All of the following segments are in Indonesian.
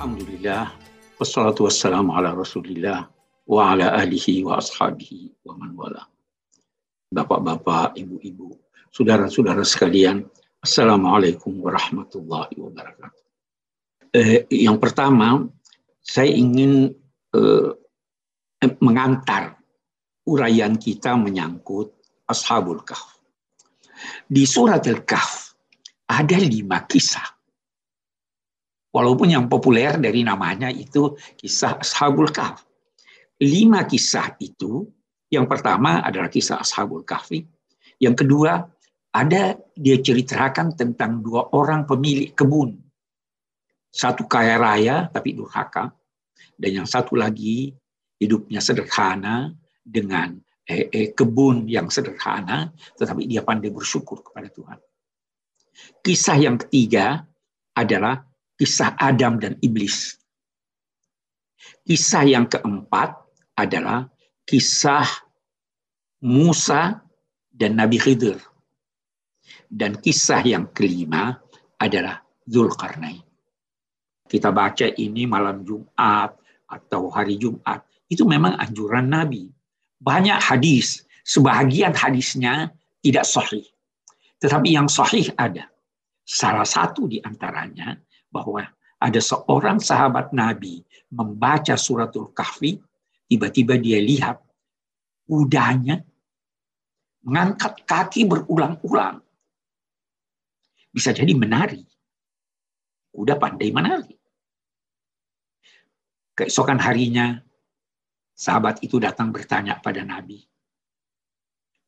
Alhamdulillah, wassalatu wassalamu ala rasulillah wa ala alihi wa ashabihi wa man wala. Bapak-bapak, ibu-ibu, saudara-saudara sekalian, Assalamualaikum warahmatullahi wabarakatuh. Eh, yang pertama, saya ingin eh, mengantar uraian kita menyangkut Ashabul Kahf. Di surat Al-Kahf ada lima kisah. Walaupun yang populer dari namanya itu kisah Ashabul Kahf. Lima kisah itu, yang pertama adalah kisah Ashabul Kahfi. Yang kedua, ada dia ceritakan tentang dua orang pemilik kebun. Satu kaya raya tapi durhaka. Dan yang satu lagi hidupnya sederhana dengan eh, eh, kebun yang sederhana, tetapi dia pandai bersyukur kepada Tuhan. Kisah yang ketiga adalah kisah Adam dan iblis. Kisah yang keempat adalah kisah Musa dan Nabi Khidir. Dan kisah yang kelima adalah Zulkarnain. Kita baca ini malam Jumat atau hari Jumat. Itu memang anjuran Nabi. Banyak hadis, sebahagian hadisnya tidak sahih. Tetapi yang sahih ada. Salah satu di antaranya bahwa ada seorang sahabat Nabi membaca suratul kahfi, tiba-tiba dia lihat kudanya mengangkat kaki berulang-ulang. Bisa jadi menari. Kuda pandai menari. Keesokan harinya, sahabat itu datang bertanya pada Nabi.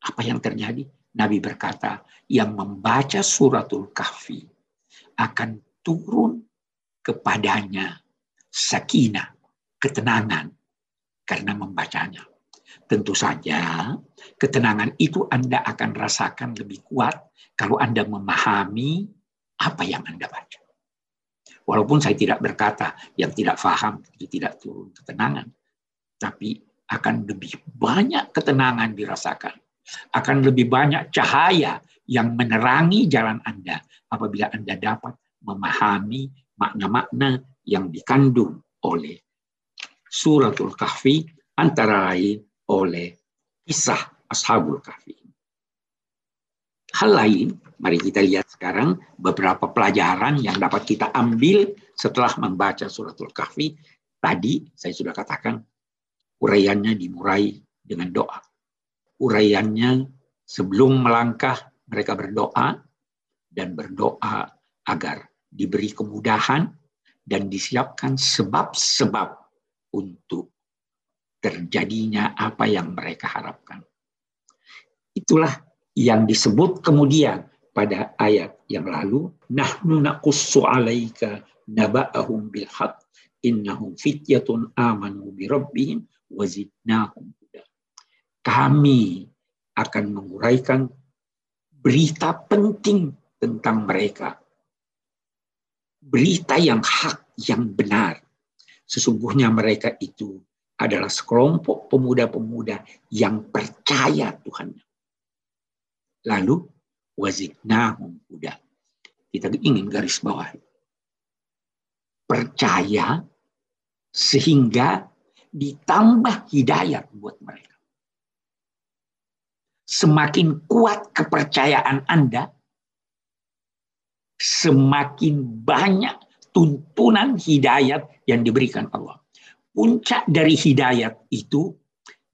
Apa yang terjadi? Nabi berkata, yang membaca suratul kahfi akan turun kepadanya sakinah, ketenangan karena membacanya. Tentu saja ketenangan itu Anda akan rasakan lebih kuat kalau Anda memahami apa yang Anda baca. Walaupun saya tidak berkata yang tidak faham itu tidak turun ketenangan, tapi akan lebih banyak ketenangan dirasakan. Akan lebih banyak cahaya yang menerangi jalan Anda apabila Anda dapat memahami makna-makna yang dikandung oleh suratul kahfi antara lain oleh kisah ashabul kahfi. Hal lain, mari kita lihat sekarang beberapa pelajaran yang dapat kita ambil setelah membaca suratul kahfi. Tadi saya sudah katakan uraiannya dimulai dengan doa. Uraiannya sebelum melangkah mereka berdoa dan berdoa agar diberi kemudahan dan disiapkan sebab-sebab untuk terjadinya apa yang mereka harapkan. Itulah yang disebut kemudian pada ayat yang lalu, nahnu naqussu 'alaika naba'ahum bil haqq innahum fityatun amanu bi rabbihim wa zidnahum huda. Kami akan menguraikan berita penting tentang mereka berita yang hak, yang benar. Sesungguhnya mereka itu adalah sekelompok pemuda-pemuda yang percaya Tuhan. Lalu wazidnahum huda. Kita ingin garis bawah. Percaya sehingga ditambah hidayat buat mereka. Semakin kuat kepercayaan Anda, semakin banyak tuntunan hidayat yang diberikan Allah. Puncak dari hidayat itu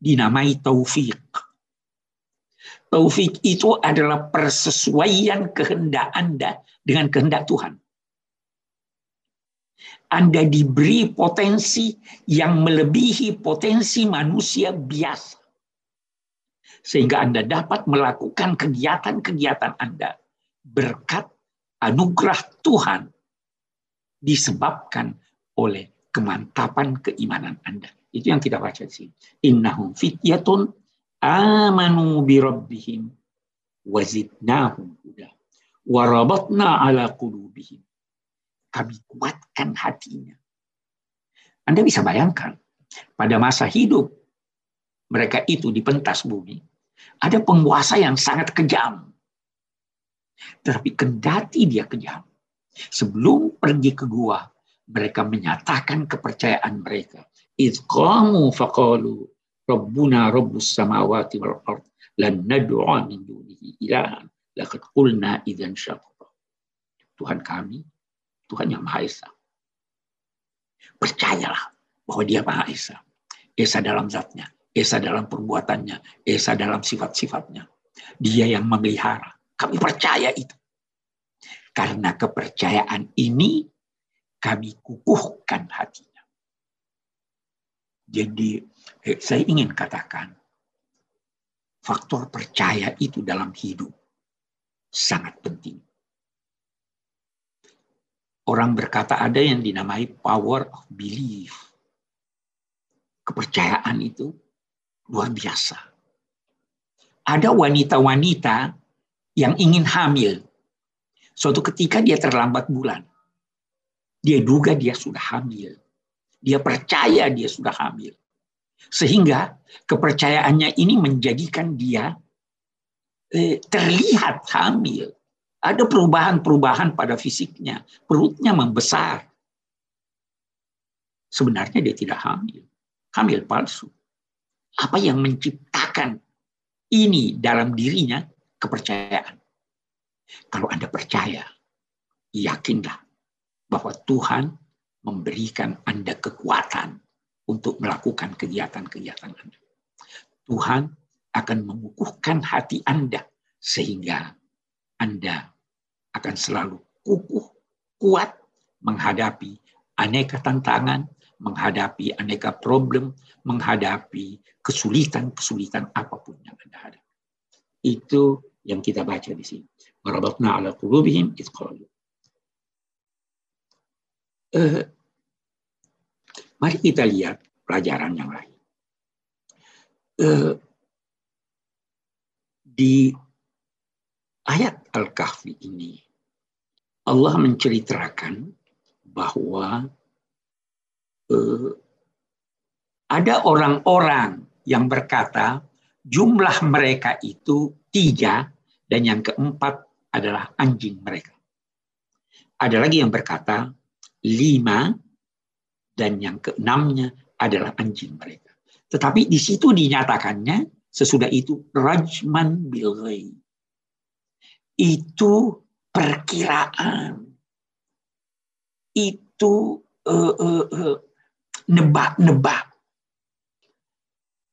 dinamai taufik. Taufik itu adalah persesuaian kehendak Anda dengan kehendak Tuhan. Anda diberi potensi yang melebihi potensi manusia biasa. Sehingga Anda dapat melakukan kegiatan-kegiatan Anda berkat anugerah Tuhan disebabkan oleh kemantapan keimanan Anda. Itu yang kita baca di sini. Innahum fityatun amanu bi rabbihim wazidnahum huda. Warabatna ala qulubihim. Kami kuatkan hatinya. Anda bisa bayangkan, pada masa hidup mereka itu di pentas bumi, ada penguasa yang sangat kejam tetapi kendati dia kejam, sebelum pergi ke gua, mereka menyatakan kepercayaan mereka. Idqamu faqalu Rabbuna Rabbus samawati wal ard lan nad'a min dunihi ilahan laqad qulna idzan syatata. Tuhan kami, Tuhan yang Maha Esa. Percayalah bahwa dia Maha Esa. Esa dalam zatnya, Esa dalam perbuatannya, Esa dalam sifat-sifatnya. Dia yang memelihara. Kami percaya itu. Karena kepercayaan ini kami kukuhkan hatinya. Jadi eh, saya ingin katakan faktor percaya itu dalam hidup sangat penting. Orang berkata ada yang dinamai power of belief. Kepercayaan itu luar biasa. Ada wanita-wanita yang ingin hamil. Suatu ketika dia terlambat bulan. Dia duga dia sudah hamil. Dia percaya dia sudah hamil. Sehingga kepercayaannya ini menjadikan dia eh, terlihat hamil. Ada perubahan-perubahan pada fisiknya. Perutnya membesar. Sebenarnya dia tidak hamil. Hamil palsu. Apa yang menciptakan ini dalam dirinya? Kepercayaan. Kalau Anda percaya, yakinlah bahwa Tuhan memberikan Anda kekuatan untuk melakukan kegiatan-kegiatan Anda. Tuhan akan mengukuhkan hati Anda sehingga anda akan selalu kukuh, kuat menghadapi aneka tantangan, menghadapi aneka problem, menghadapi kesulitan-kesulitan apa pun yang Anda hadapi. Itu yang kita baca di sini. Marabatna ala qulubihim itqalu. Uh, mari kita lihat pelajaran yang lain. Uh, di ayat Al-Kahfi ini Allah menceritakan bahwa uh, ada orang-orang yang berkata jumlah mereka itu tiga dan yang keempat adalah anjing mereka. Ada lagi yang berkata lima dan yang keenamnya adalah anjing mereka. Tetapi di situ dinyatakannya sesudah itu rajman bil itu perkiraan, itu uh, uh, uh, nebak-nebak.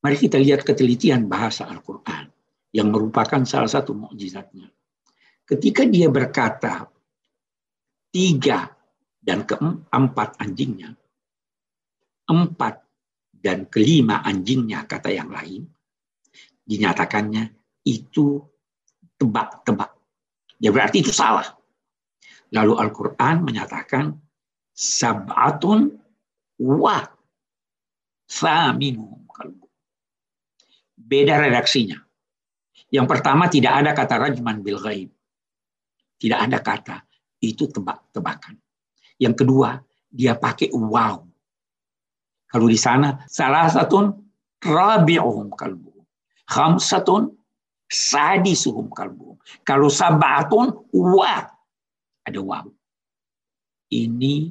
Mari kita lihat ketelitian bahasa Al-Quran yang merupakan salah satu mukjizatnya. Ketika dia berkata tiga dan keempat anjingnya, empat dan kelima anjingnya kata yang lain, dinyatakannya itu tebak-tebak. Ya berarti itu salah. Lalu Al-Quran menyatakan sab'atun wa kalbu. Beda redaksinya. Yang pertama tidak ada kata rajman bil ghaib. Tidak ada kata itu tebak-tebakan. Yang kedua, dia pakai wow. Kalau di sana salah satu rabi'uhum kalbu. Khamsatun sadisuhum kalbu. Kalau sabatun wa ada waw. Ini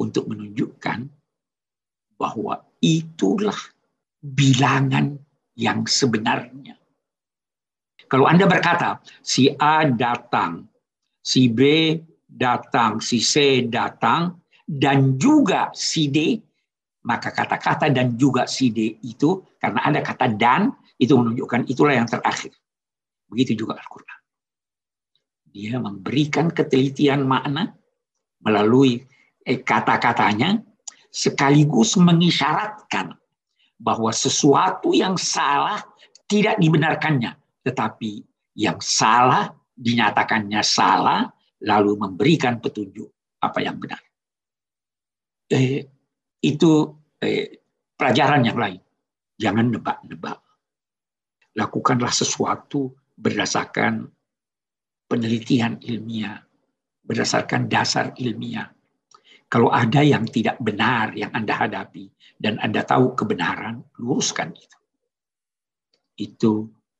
untuk menunjukkan bahwa itulah bilangan yang sebenarnya. Kalau Anda berkata, si A datang, si B datang, si C datang, dan juga si D, maka kata-kata dan juga si D itu, karena ada kata dan, itu menunjukkan itulah yang terakhir. Begitu juga Al-Quran. Dia memberikan ketelitian makna melalui eh, kata-katanya sekaligus mengisyaratkan bahwa sesuatu yang salah tidak dibenarkannya, tetapi yang salah dinyatakannya salah lalu memberikan petunjuk apa yang benar. Eh, itu eh, pelajaran yang lain. Jangan nebak-nebak lakukanlah sesuatu berdasarkan penelitian ilmiah, berdasarkan dasar ilmiah. Kalau ada yang tidak benar yang Anda hadapi dan Anda tahu kebenaran, luruskan itu. Itu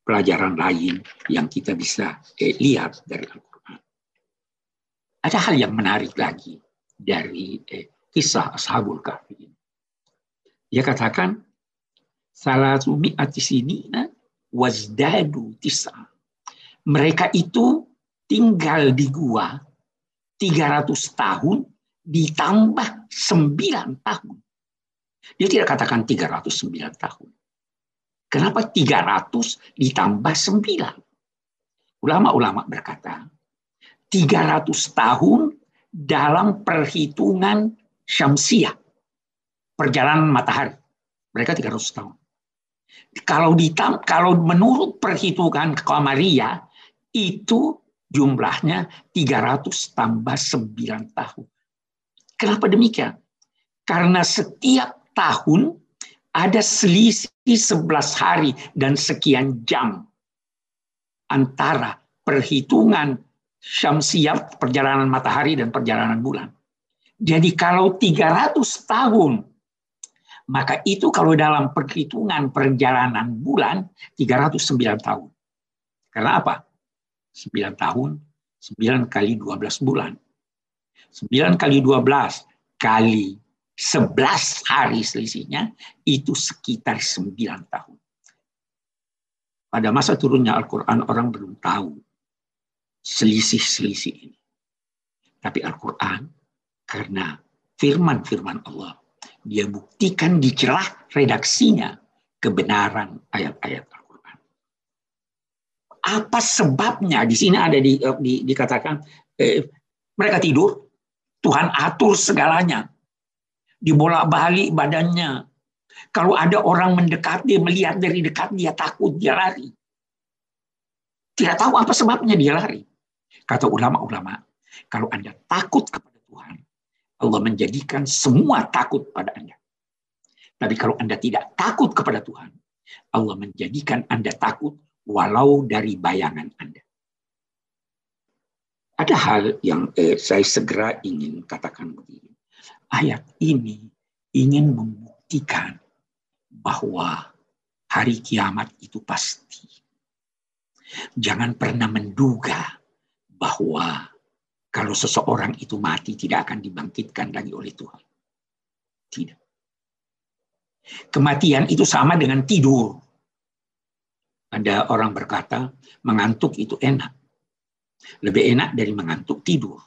pelajaran lain yang kita bisa eh, lihat dari Al-Quran. Ada hal yang menarik lagi dari eh, kisah Ashabul Kahfi. Dia katakan, salah sumi sini wazdadu tisa. Mereka itu tinggal di gua 300 tahun ditambah 9 tahun. Dia tidak katakan 309 tahun. Kenapa 300 ditambah 9? Ulama-ulama berkata, 300 tahun dalam perhitungan syamsiah. Perjalanan matahari. Mereka 300 tahun. Kalau ditam, kalau menurut perhitungan Kamaria itu jumlahnya 300 tambah 9 tahun. Kenapa demikian? Karena setiap tahun ada selisih 11 hari dan sekian jam antara perhitungan syamsiah perjalanan matahari dan perjalanan bulan. Jadi kalau 300 tahun maka itu kalau dalam perhitungan perjalanan bulan 309 tahun. Karena apa? 9 tahun, 9 kali 12 bulan. 9 kali 12 kali 11 hari selisihnya itu sekitar 9 tahun. Pada masa turunnya Al-Quran orang belum tahu selisih-selisih ini. Tapi Al-Quran karena firman-firman Allah dia buktikan di celah redaksinya kebenaran ayat-ayat Al-Quran. Apa sebabnya di sini ada di, di dikatakan eh, mereka tidur, Tuhan atur segalanya dibolak-balik badannya. Kalau ada orang mendekat, dia melihat dari dekat, dia takut, dia lari. Tidak tahu apa sebabnya dia lari. Kata ulama-ulama, kalau Anda takut kepada Tuhan, Allah menjadikan semua takut pada Anda. Tapi kalau Anda tidak takut kepada Tuhan, Allah menjadikan Anda takut walau dari bayangan Anda. Ada hal yang eh, saya segera ingin katakan begini ayat ini ingin membuktikan bahwa hari kiamat itu pasti. Jangan pernah menduga bahwa kalau seseorang itu mati tidak akan dibangkitkan lagi oleh Tuhan. Tidak. Kematian itu sama dengan tidur. Ada orang berkata, mengantuk itu enak. Lebih enak dari mengantuk tidur.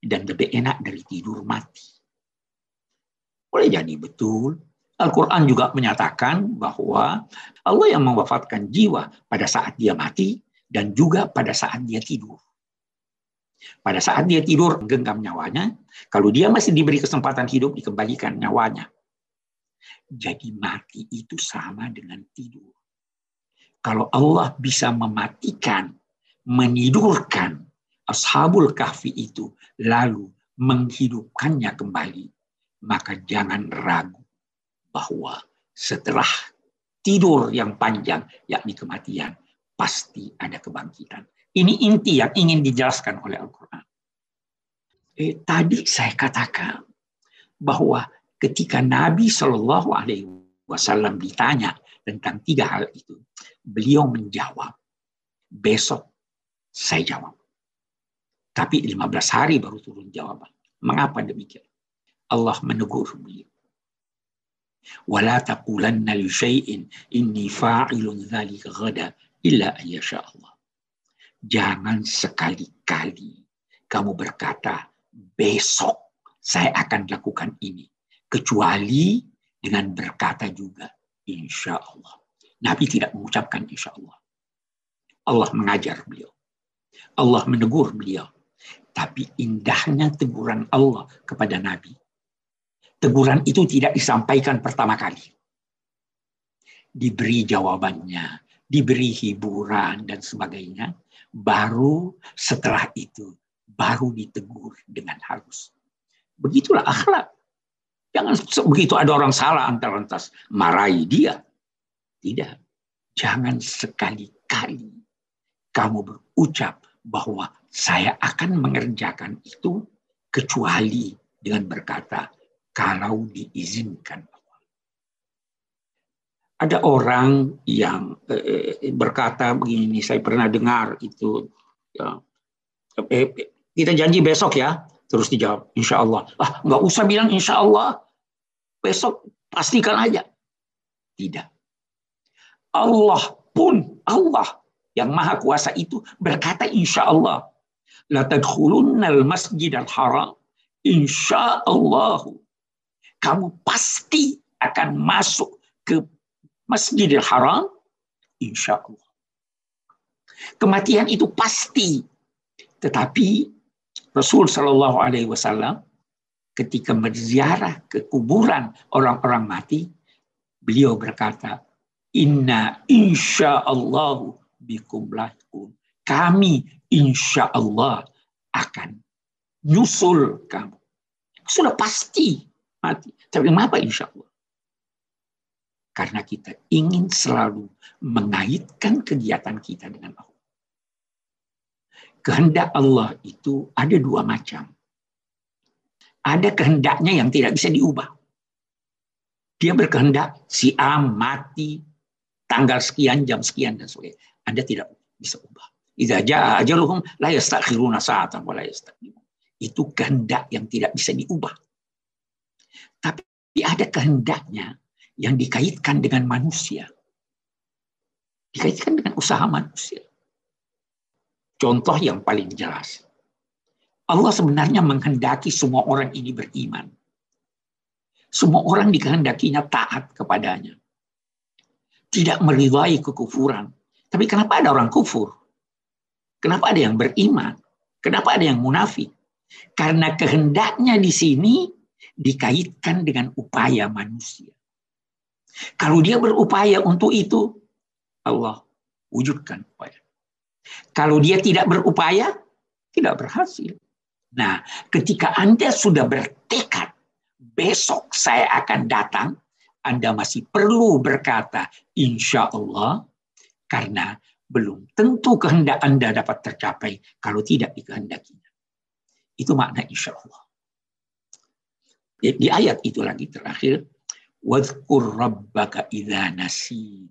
Dan lebih enak dari tidur mati. Boleh jadi betul. Al-Quran juga menyatakan bahwa Allah yang mewafatkan jiwa pada saat dia mati dan juga pada saat dia tidur. Pada saat dia tidur genggam nyawanya, kalau dia masih diberi kesempatan hidup dikembalikan nyawanya. Jadi mati itu sama dengan tidur. Kalau Allah bisa mematikan, menidurkan ashabul kahfi itu, lalu menghidupkannya kembali, maka jangan ragu bahwa setelah tidur yang panjang, yakni kematian, pasti ada kebangkitan. Ini inti yang ingin dijelaskan oleh Al-Quran. Eh, tadi saya katakan bahwa ketika Nabi Shallallahu Alaihi Wasallam ditanya tentang tiga hal itu, beliau menjawab, besok saya jawab. Tapi 15 hari baru turun jawaban. Mengapa demikian? Allah menegur beliau. Taqulanna li syai'in inni fa'ilun dzalika ghada illa ayyasha Allah. Jangan sekali-kali kamu berkata besok saya akan lakukan ini kecuali dengan berkata juga insya Allah. Nabi tidak mengucapkan insya Allah. Allah mengajar beliau. Allah menegur beliau. Tapi indahnya teguran Allah kepada Nabi teguran itu tidak disampaikan pertama kali. Diberi jawabannya, diberi hiburan dan sebagainya, baru setelah itu baru ditegur dengan halus. Begitulah akhlak. Jangan begitu ada orang salah antar lantas marahi dia. Tidak. Jangan sekali-kali kamu berucap bahwa saya akan mengerjakan itu kecuali dengan berkata kalau diizinkan Ada orang yang eh, berkata begini, saya pernah dengar itu, ya, eh, kita janji besok ya, Terus dijawab, insya Allah. Ah, nggak usah bilang insya Allah. Besok pastikan aja. Tidak. Allah pun, Allah yang maha kuasa itu berkata insya Allah. La masjid al-haram. Insya Allah. Kamu pasti akan masuk ke Masjidil Haram. Insya Allah. Kematian itu pasti. Tetapi Rasul Shallallahu Alaihi Wasallam ketika berziarah ke kuburan orang-orang mati, beliau berkata, Inna insya Allah bikum lahkun. Kami insya Allah akan nyusul kamu. Sudah pasti mati. Tapi kenapa insya Allah? Karena kita ingin selalu mengaitkan kegiatan kita dengan Allah kehendak Allah itu ada dua macam. Ada kehendaknya yang tidak bisa diubah. Dia berkehendak si A mati tanggal sekian, jam sekian dan sebagainya. Anda tidak bisa ubah. Idza jaa ajaluhum la yastakhiruna sa'atan wa la Itu kehendak yang tidak bisa diubah. Tapi ada kehendaknya yang dikaitkan dengan manusia. Dikaitkan dengan usaha manusia. Contoh yang paling jelas. Allah sebenarnya menghendaki semua orang ini beriman. Semua orang dikehendakinya taat kepadanya. Tidak meridai kekufuran. Tapi kenapa ada orang kufur? Kenapa ada yang beriman? Kenapa ada yang munafik? Karena kehendaknya di sini dikaitkan dengan upaya manusia. Kalau dia berupaya untuk itu, Allah wujudkan upaya. Kalau dia tidak berupaya, tidak berhasil. Nah, ketika Anda sudah bertekad, besok saya akan datang, Anda masih perlu berkata, insya Allah, karena belum tentu kehendak Anda dapat tercapai kalau tidak dikehendakinya. Itu makna insya Allah. Di ayat itu lagi terakhir, Wadkur rabbaka idha nasi.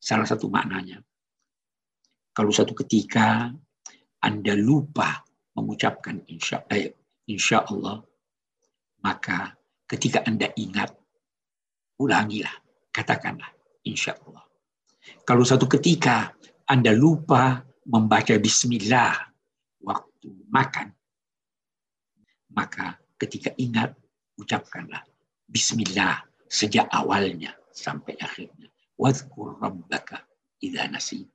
Salah satu maknanya. Kalau satu ketika Anda lupa mengucapkan insya, eh, insya Allah, maka ketika Anda ingat, ulangilah, katakanlah insya Allah. Kalau satu ketika Anda lupa membaca bismillah waktu makan, maka ketika ingat, ucapkanlah bismillah sejak awalnya sampai akhirnya. Wadhkur rabbaka idha nasit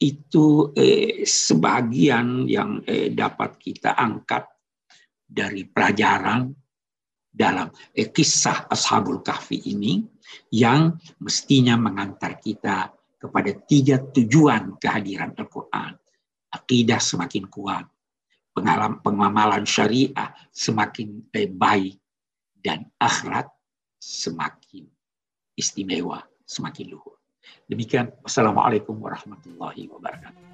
itu eh, sebagian yang eh, dapat kita angkat dari pelajaran dalam eh, kisah Ashabul Kahfi ini yang mestinya mengantar kita kepada tiga tujuan kehadiran Al-Quran. Akidah semakin kuat, pengalaman pengamalan syariah semakin eh, baik, dan akhirat semakin istimewa, semakin luhur. Demikian, Wassalamualaikum warahmatullahi wabarakatuh.